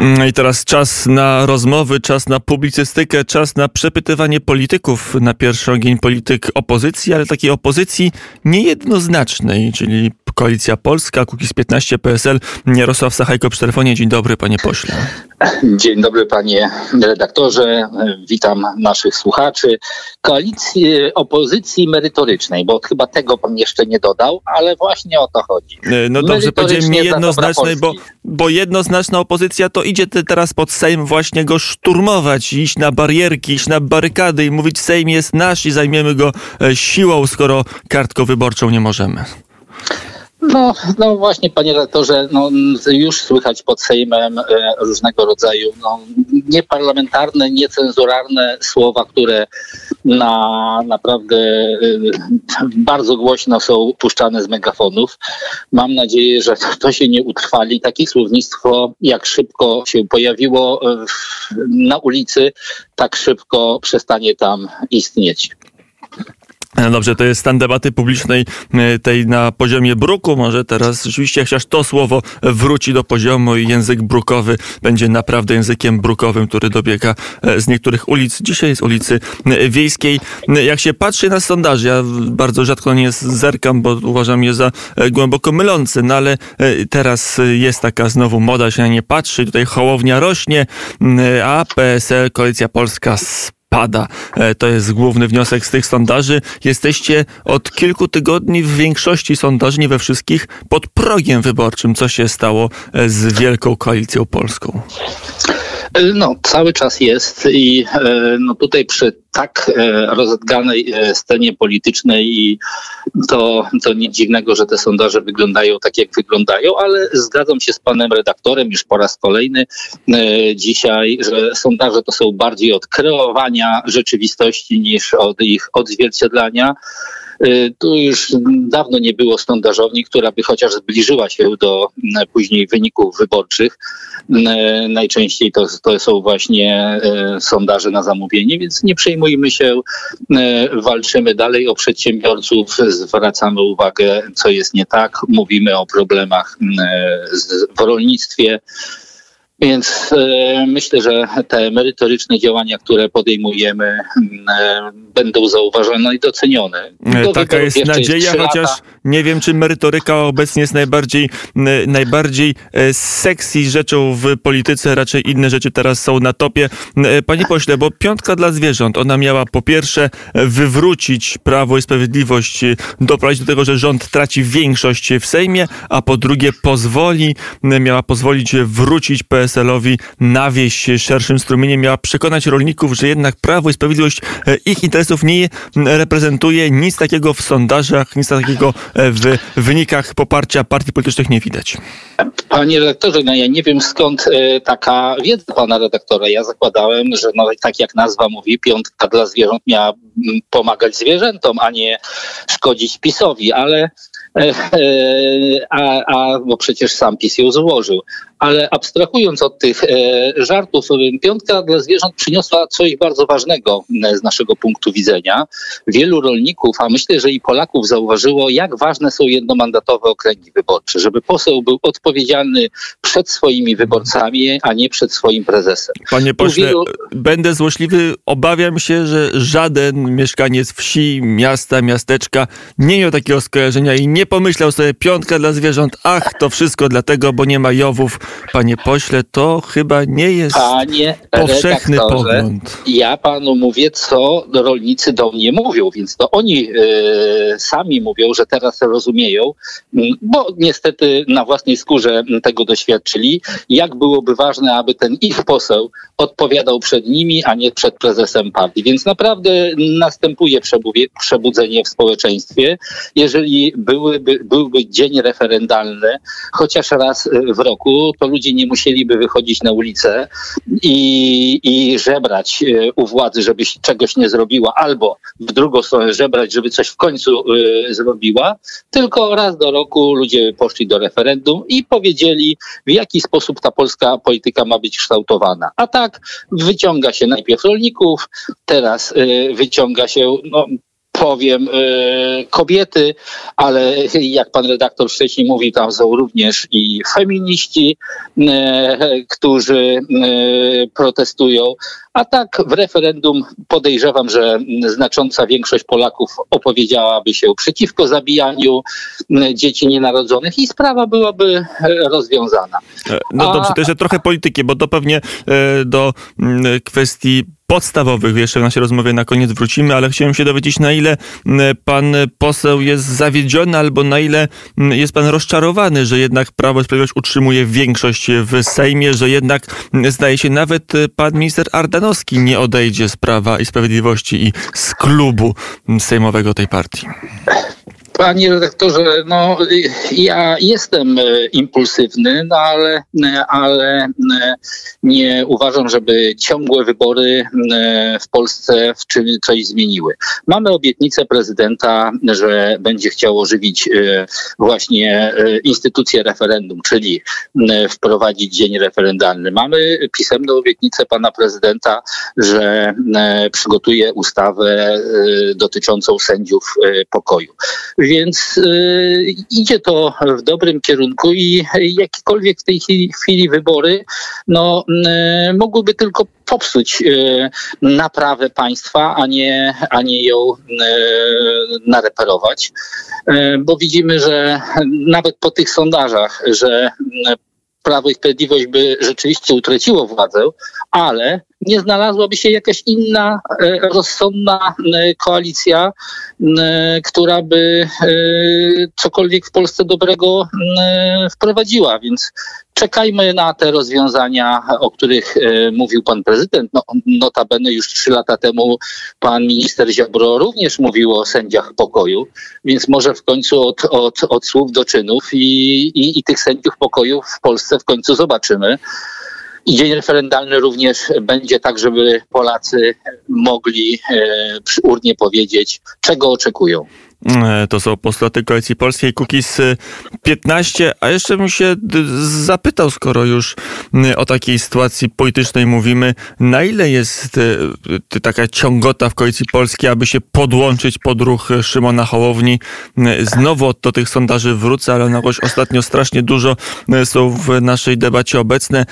Mm, I teraz czas na rozmowy, czas na publicystykę, czas na przepytywanie polityków. Na pierwszy ogień polityk opozycji, ale takiej opozycji niejednoznacznej, czyli Koalicja Polska, Kukiz 15, PSL. Jarosław Sachajko przy telefonie. Dzień dobry, panie pośle. Dzień dobry panie redaktorze, witam naszych słuchaczy. Koalicji opozycji merytorycznej, bo chyba tego pan jeszcze nie dodał, ale właśnie o to chodzi. No dobrze, powiedziałem niejednoznacznej, bo, bo jednoznaczna opozycja to idzie teraz pod Sejm właśnie go szturmować, iść na barierki, iść na barykady i mówić Sejm jest nasz i zajmiemy go e, siłą, skoro kartką wyborczą nie możemy. No, no właśnie, panie redaktorze, no, już słychać pod Sejmem e, różnego rodzaju no, nieparlamentarne, niecenzuralne słowa, które na naprawdę e, bardzo głośno są puszczane z megafonów. Mam nadzieję, że to się nie utrwali. Takie słownictwo, jak szybko się pojawiło na ulicy, tak szybko przestanie tam istnieć. No dobrze, to jest stan debaty publicznej e, tej na poziomie bruku. Może teraz rzeczywiście chociaż to słowo wróci do poziomu i język brukowy będzie naprawdę językiem brukowym, który dobiega e, z niektórych ulic. Dzisiaj z ulicy e, Wiejskiej. Jak się patrzy na sondaże, ja bardzo rzadko nie zerkam, bo uważam je za głęboko mylące, no ale teraz jest taka znowu moda się na nie patrzy. Tutaj hołownia rośnie, a PSL, Koalicja Polska pada. E, to jest główny wniosek z tych sondaży. Jesteście od kilku tygodni w większości sondaży, nie we wszystkich, pod progiem wyborczym. Co się stało e, z Wielką Koalicją Polską? No, cały czas jest i e, no tutaj przy tak rozedganej scenie politycznej i to, to nic dziwnego, że te sondaże wyglądają tak, jak wyglądają, ale zgadzam się z panem redaktorem już po raz kolejny dzisiaj, że sondaże to są bardziej od kreowania rzeczywistości niż od ich odzwierciedlania. Y, tu już dawno nie było sondażowni, która by chociaż zbliżyła się do mm, później wyników wyborczych. Y, najczęściej to, to są właśnie y, sondaże na zamówienie, więc nie przejmujmy się, walczymy dalej o przedsiębiorców, zwracamy uwagę, co jest nie tak, mówimy o problemach w rolnictwie. Więc e, myślę, że te merytoryczne działania, które podejmujemy, e, będą zauważone i docenione. E, Do Taka jest nadzieja, chociaż nie wiem, czy merytoryka obecnie jest najbardziej, najbardziej sexy rzeczą w polityce. Raczej inne rzeczy teraz są na topie. Panie pośle, bo piątka dla zwierząt, ona miała po pierwsze wywrócić Prawo i Sprawiedliwość, doprowadzić do tego, że rząd traci większość w Sejmie, a po drugie pozwoli, miała pozwolić wrócić PS PSL-owi na wieś szerszym strumieniem miała przekonać rolników, że jednak Prawo i Sprawiedliwość e, ich interesów nie reprezentuje. Nic takiego w sondażach, nic takiego e, w wynikach poparcia partii politycznych nie widać. Panie redaktorze, no ja nie wiem skąd e, taka wiedza pana redaktora. Ja zakładałem, że no, tak jak nazwa mówi, piątka dla zwierząt miała pomagać zwierzętom, a nie szkodzić PiSowi, ale a, a bo przecież sam PiS ją złożył ale abstrahując od tych e, żartów, piątka dla zwierząt przyniosła coś bardzo ważnego e, z naszego punktu widzenia. Wielu rolników, a myślę, że i Polaków zauważyło, jak ważne są jednomandatowe okręgi wyborcze, żeby poseł był odpowiedzialny przed swoimi wyborcami, a nie przed swoim prezesem. Panie pośle, wielu... będę złośliwy, obawiam się, że żaden mieszkaniec wsi, miasta, miasteczka nie miał takiego skojarzenia i nie pomyślał sobie piątka dla zwierząt, ach, to wszystko dlatego, bo nie ma jowów, Panie pośle, to chyba nie jest Panie powszechny pogląd. Ja panu mówię, co rolnicy do mnie mówią, więc to oni y, sami mówią, że teraz rozumieją, bo niestety na własnej skórze tego doświadczyli, jak byłoby ważne, aby ten ich poseł odpowiadał przed nimi, a nie przed prezesem partii. Więc naprawdę następuje przebudzenie w społeczeństwie. Jeżeli byłyby, byłby dzień referendalny, chociaż raz w roku, to ludzie nie musieliby wychodzić na ulicę i, i żebrać e, u władzy, żeby czegoś nie zrobiła, albo w drugą stronę żebrać, żeby coś w końcu y, zrobiła, tylko raz do roku ludzie poszli do referendum i powiedzieli, w jaki sposób ta polska polityka ma być kształtowana. A tak wyciąga się najpierw rolników, teraz y, wyciąga się no, powiem, kobiety, ale jak pan redaktor wcześniej mówił, tam są również i feminiści, którzy protestują. A tak w referendum podejrzewam, że znacząca większość Polaków opowiedziałaby się przeciwko zabijaniu dzieci nienarodzonych i sprawa byłaby rozwiązana. No dobrze, to jeszcze trochę polityki, bo to pewnie do kwestii podstawowych jeszcze w naszej rozmowie na koniec wrócimy, ale chciałem się dowiedzieć, na ile pan poseł jest zawiedziony, albo na ile jest pan rozczarowany, że jednak Prawo i Sprawiedliwość utrzymuje większość w Sejmie, że jednak zdaje się nawet pan minister Ardanowski nie odejdzie z Prawa i Sprawiedliwości i z klubu sejmowego tej partii. Panie redaktorze, no ja jestem e, impulsywny, no ale, e, ale e, nie uważam, żeby ciągłe wybory w Polsce w czym coś zmieniły. Mamy obietnicę prezydenta, że będzie chciał ożywić właśnie instytucję referendum, czyli wprowadzić dzień referendalny. Mamy pisemną obietnicę pana prezydenta, że przygotuje ustawę dotyczącą sędziów pokoju. Więc y, idzie to w dobrym kierunku i jakiekolwiek w tej chwili wybory no, y, mogłyby tylko popsuć y, naprawę państwa, a nie, a nie ją nareperować. Bo widzimy, że nawet po tych sondażach, że Prawo i Sprawiedliwość by rzeczywiście utraciło władzę, ale nie znalazłaby się jakaś inna e, rozsądna e, koalicja, e, która by cokolwiek w Polsce dobrego wprowadziła. Więc czekajmy na te rozwiązania, o których mówił pan prezydent. No, notabene już trzy lata temu pan minister Ziobro również mówił o sędziach pokoju, więc może w końcu od, od, od słów do czynów i, i, i tych sędziów pokoju w Polsce w końcu zobaczymy. I dzień referendalny również będzie tak, żeby Polacy mogli e, przy urnie powiedzieć, czego oczekują. E, to są postulaty Koalicji Polskiej, Kukiz 15. A jeszcze bym się zapytał, skoro już o takiej sytuacji politycznej mówimy, na ile jest e, taka ciągota w Koalicji Polskiej, aby się podłączyć pod ruch Szymona Hołowni. Znowu do tych sondaży wrócę, ale jakoś ostatnio strasznie dużo są w naszej debacie obecne.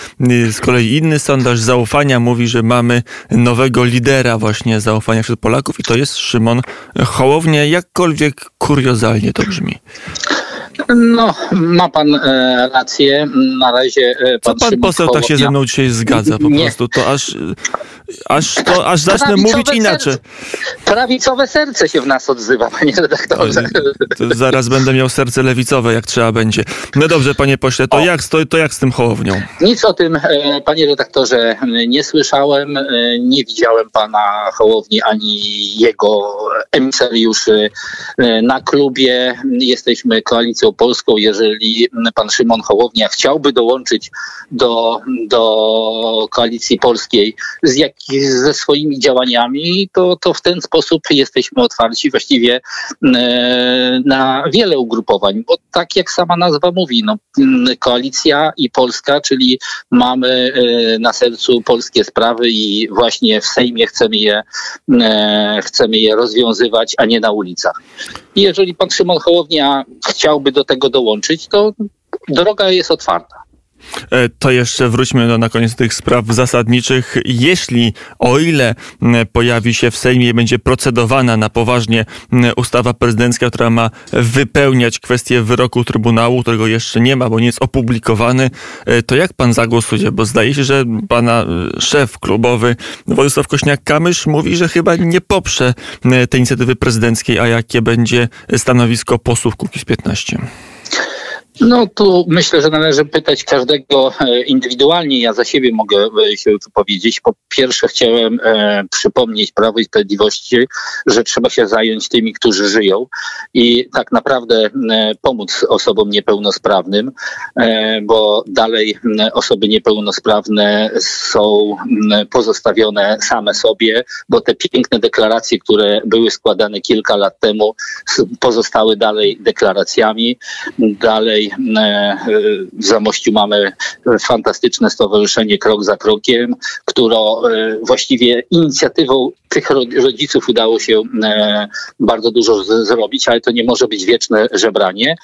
Z kolei inny sondaż zaufania mówi, że mamy nowego lidera właśnie zaufania wśród Polaków i to jest Szymon Hołownia. Jakkolwiek kuriozalnie to brzmi. No, ma pan e, rację. Na razie e, Co pan poseł tak się ze mną dzisiaj zgadza po nie. prostu? To aż, aż, to, aż zacznę prawicowe mówić inaczej. Serce, prawicowe serce się w nas odzywa, panie redaktorze. To, to zaraz będę miał serce lewicowe, jak trzeba będzie. No dobrze, panie pośle, to, jak, to, to jak z tym Hołownią? Nic o tym, e, panie redaktorze, nie słyszałem. E, nie widziałem pana Hołowni ani jego emisariuszy e, na klubie. Jesteśmy koalicją Polską, jeżeli pan Szymon Hołownia chciałby dołączyć do, do koalicji polskiej z jak, ze swoimi działaniami, to, to w ten sposób jesteśmy otwarci właściwie e, na wiele ugrupowań, bo tak jak sama nazwa mówi, no, koalicja i Polska, czyli mamy e, na sercu polskie sprawy i właśnie w Sejmie chcemy je, e, chcemy je rozwiązywać, a nie na ulicach. I jeżeli pan Szymon Hołownia chciałby do tego dołączyć, to droga jest otwarta. E, to jeszcze wróćmy do, na koniec tych spraw zasadniczych. Jeśli, o ile pojawi się w Sejmie i będzie procedowana na poważnie ustawa prezydencka, która ma wypełniać kwestię wyroku Trybunału, którego jeszcze nie ma, bo nie jest opublikowany, e, to jak pan zagłosuje? Bo zdaje się, że pana e, szef klubowy Władysław Kośniak-Kamysz mówi, że chyba nie poprze tej inicjatywy prezydenckiej, a jakie będzie stanowisko posłów Kukiz 15? No tu myślę, że należy pytać każdego e, indywidualnie. Ja za siebie mogę e, się wypowiedzieć. Po pierwsze chciałem e, przypomnieć Prawo i Sprawiedliwości, że trzeba się zająć tymi, którzy żyją i tak naprawdę e, pomóc osobom niepełnosprawnym, e, bo dalej osoby niepełnosprawne są pozostawione same sobie, bo te piękne deklaracje, które były składane kilka lat temu, pozostały dalej deklaracjami. Dalej Tutaj w Zamościu mamy fantastyczne stowarzyszenie Krok za Krokiem, które właściwie inicjatywą tych rodziców udało się bardzo dużo zrobić, ale to nie może być wieczne żebranie.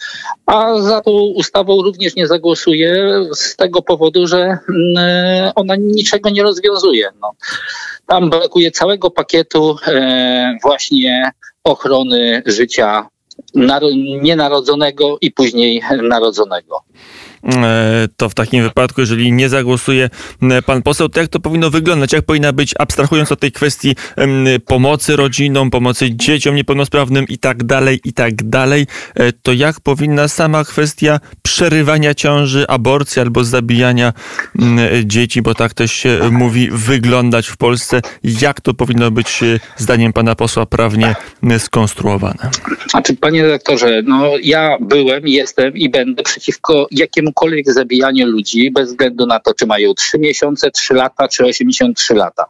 A za tą ustawą również nie zagłosuję z tego powodu, że ona niczego nie rozwiązuje. No. Tam brakuje całego pakietu e, właśnie ochrony życia nienarodzonego i później narodzonego. E, to w takim wypadku, jeżeli nie zagłosuje pan poseł, to jak to powinno wyglądać? Jak powinna być, abstrahując od tej kwestii pomocy rodzinom, pomocy dzieciom niepełnosprawnym i tak dalej, i tak dalej, e, to jak powinna sama kwestia przerywania ciąży, aborcji albo zabijania dzieci, bo tak też się mówi, wyglądać w Polsce? Jak to powinno być, e, zdaniem pana posła, prawnie skonstruowane? Znaczy, panie redaktorze, no ja byłem, jestem i będę przeciwko jakiemu jakiemukolwiek zabijaniu ludzi, bez względu na to, czy mają 3 miesiące, 3 lata, czy 83 lata.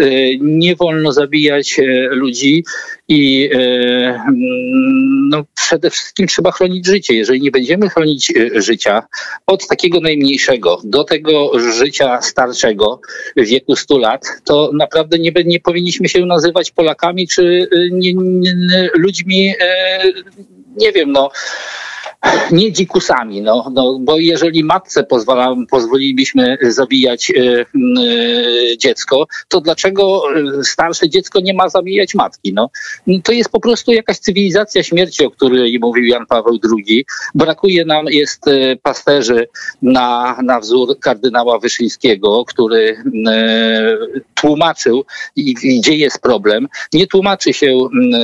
Y, nie wolno zabijać y, ludzi i y, no, przede wszystkim trzeba chronić życie. Jeżeli nie będziemy chronić życia od takiego najmniejszego do tego życia starszego w wieku 100 lat, to naprawdę nie, nie powinniśmy się nazywać Polakami czy nie, nie, ludźmi, nie wiem, no nie dzikusami, no, no, bo jeżeli matce pozwala, pozwolilibyśmy zabijać y, y, dziecko, to dlaczego starsze dziecko nie ma zabijać matki? No? To jest po prostu jakaś cywilizacja śmierci, o której mówił Jan Paweł II. Brakuje nam, jest pasterzy na, na wzór kardynała Wyszyńskiego, który tłumaczył, gdzie jest problem. Nie tłumaczy się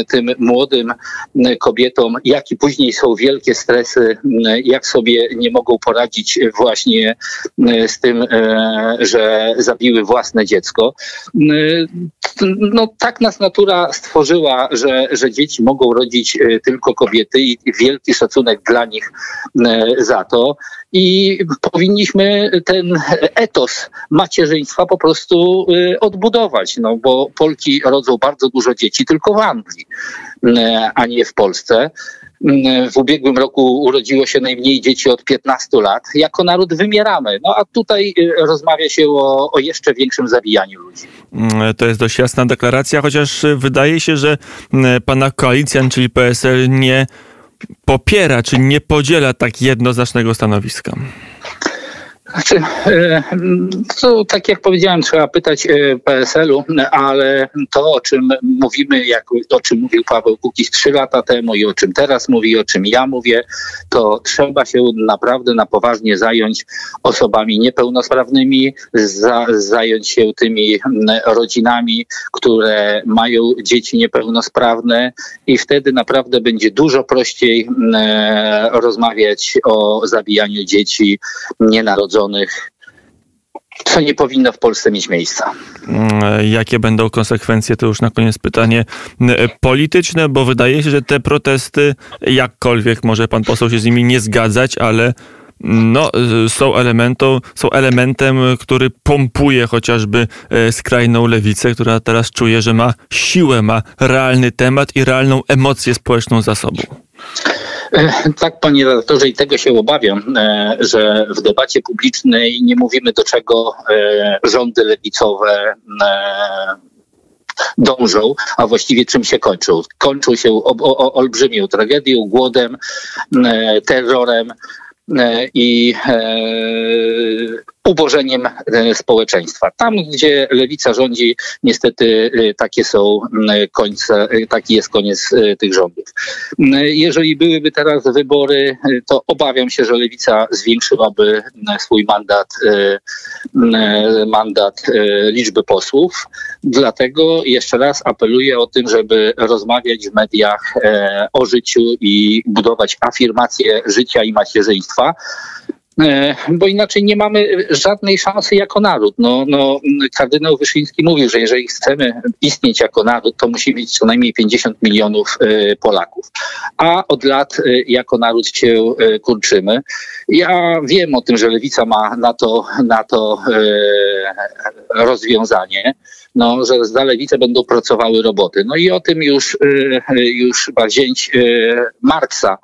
tym młodym kobietom, jaki później są wielkie stresy jak sobie nie mogą poradzić właśnie e, z tym, e, że zabiły własne dziecko. No tak nas natura stworzyła, że, że dzieci mogą rodzić tylko kobiety i wielki szacunek dla nich za to. I powinniśmy ten etos macierzyństwa po prostu odbudować, no bo Polki rodzą bardzo dużo dzieci tylko w Anglii, a nie w Polsce. W ubiegłym roku urodziło się najmniej dzieci od 15 lat. Jako naród wymieramy. No a tutaj y, rozmawia się o, o jeszcze większym zabijaniu ludzi. Mm, to jest dość jasna deklaracja, chociaż wydaje się, że mm, pana koalicjan, czyli PSL, nie popiera czy nie podziela tak jednoznacznego stanowiska. Znaczy, e, to tak jak powiedziałem, trzeba pytać e, PSL-u, ale to, o czym mówimy, jak, o czym mówił Paweł Kukiz trzy lata temu i o czym teraz mówi, o czym ja mówię, to trzeba się naprawdę na poważnie zająć osobami niepełnosprawnymi, za, zająć się tymi rodzinami, które mają dzieci niepełnosprawne i wtedy naprawdę będzie dużo prościej rozmawiać o zabijaniu dzieci nienarodzonych co nie powinno w Polsce mieć miejsca. Mm, jakie będą konsekwencje? To już na koniec pytanie mm, polityczne, bo wydaje się, że te protesty, jakkolwiek może pan poseł się z nimi nie zgadzać, ale no, są, elementą, są elementem, który pompuje chociażby e, skrajną lewicę, która teraz czuje, że ma siłę, ma realny temat i realną emocję społeczną za sobą. E, tak, panie redaktorze, i tego się obawiam, e, że w debacie publicznej nie mówimy, do czego e, rządy lewicowe dążą, a właściwie czym się kończą. Kończą się olbrzymią tragedią, głodem, terrorem i ubożeniem e, społeczeństwa. Tam, gdzie lewica rządzi, niestety e, takie są końce, e, taki jest koniec tych rządów. Jeżeli byłyby teraz wybory, to obawiam się, że lewica zwiększyłaby swój mandat, mandat liczby posłów. Dlatego jeszcze raz apeluję o tym, żeby rozmawiać w mediach o życiu i budować afirmację życia i macierzyństwa bo inaczej nie mamy żadnej szansy jako naród. No, no, kardynał Wyszyński mówił, że jeżeli chcemy istnieć jako naród, to musi być co najmniej 50 milionów e, Polaków. A od lat e, jako naród się kurczymy. Ja wiem o tym, że lewica ma na to, na to rozwiązanie, no, że za lewicę będą pracowały roboty. No i o tym już, już chyba wzięć Marksa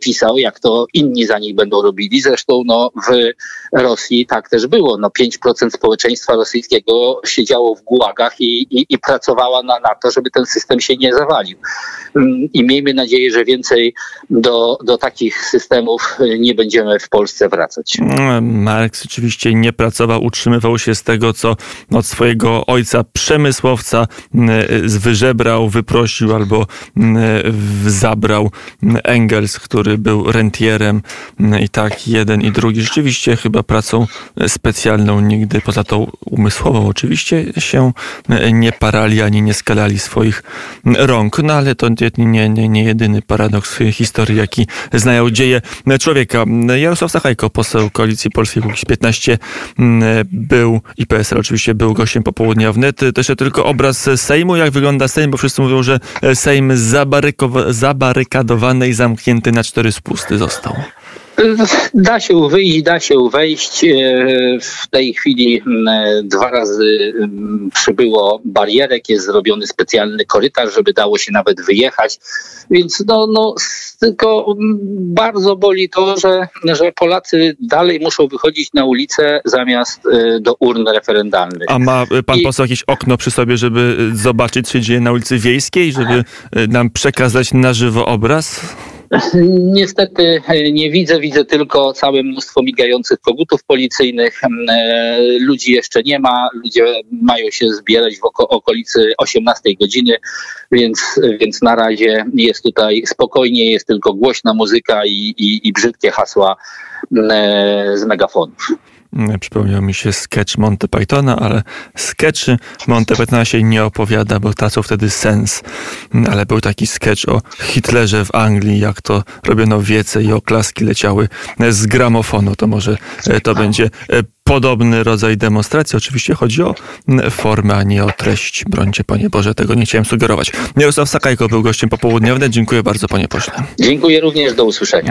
pisał, jak to inni za nich będą robili. Zresztą no, w Rosji tak też było. No, 5% społeczeństwa rosyjskiego siedziało w gułagach i, i, i pracowała na, na to, żeby ten system się nie zawalił. Mm, I miejmy nadzieję, że więcej do, do takich systemów nie będziemy w Polsce wracać. Marks oczywiście nie pracował, utrzymywał się z tego, co od swojego ojca przemysłowca mm, wyżebrał, wyprosił albo zabrał Engels, który był rentierem i tak jeden i drugi rzeczywiście chyba pracą specjalną nigdy, poza tą umysłową oczywiście się nie parali ani nie skalali swoich rąk. No ale to nie, nie, nie jedyny paradoks historii, jaki znają dzieje człowieka. Jarosław Sachajko, poseł Koalicji Polskiej Kukiz 15 był i PSL oczywiście był gościem popołudnia wnet. To jeszcze tylko obraz Sejmu, jak wygląda Sejm, bo wszyscy mówią, że Sejm zabarykadowany i zamknięty na cztery spusty został. Da się wyjść, da się wejść. E, w tej chwili dwa razy przybyło barierek, jest zrobiony specjalny korytarz, żeby dało się nawet wyjechać. Więc no, no tylko bardzo boli to, że, że Polacy dalej muszą wychodzić na ulicę zamiast e, do urn referendalnych. A ma pan I... poseł jakieś okno przy sobie, żeby zobaczyć, co się dzieje na ulicy Wiejskiej, żeby e, nam przekazać na żywo obraz? Niestety e, nie widzę, widzę tylko całe mnóstwo migających kogutów policyjnych. E, ludzi jeszcze nie ma, ludzie mają się zbierać w okolicy 18 godziny, więc, więc na razie jest tutaj spokojnie, jest tylko głośna muzyka i, i, i brzydkie hasła z megafonów. Przypomniał mi się sketch Monty Pythona, ale sketchy Monty Pythona się nie opowiada, bo tracą wtedy sens. Ale był taki sketch o Hitlerze w Anglii, jak to robiono wiece i oklaski leciały z gramofonu. To może e, to będzie e, podobny rodzaj demonstracji. Oczywiście chodzi o formę, a nie o treść. Brońcie, Panie Boże, tego nie chciałem sugerować. Jarosław Sakajko był gościem popołudniowym. Dziękuję bardzo, Panie Pośle. Dziękuję również, do usłyszenia.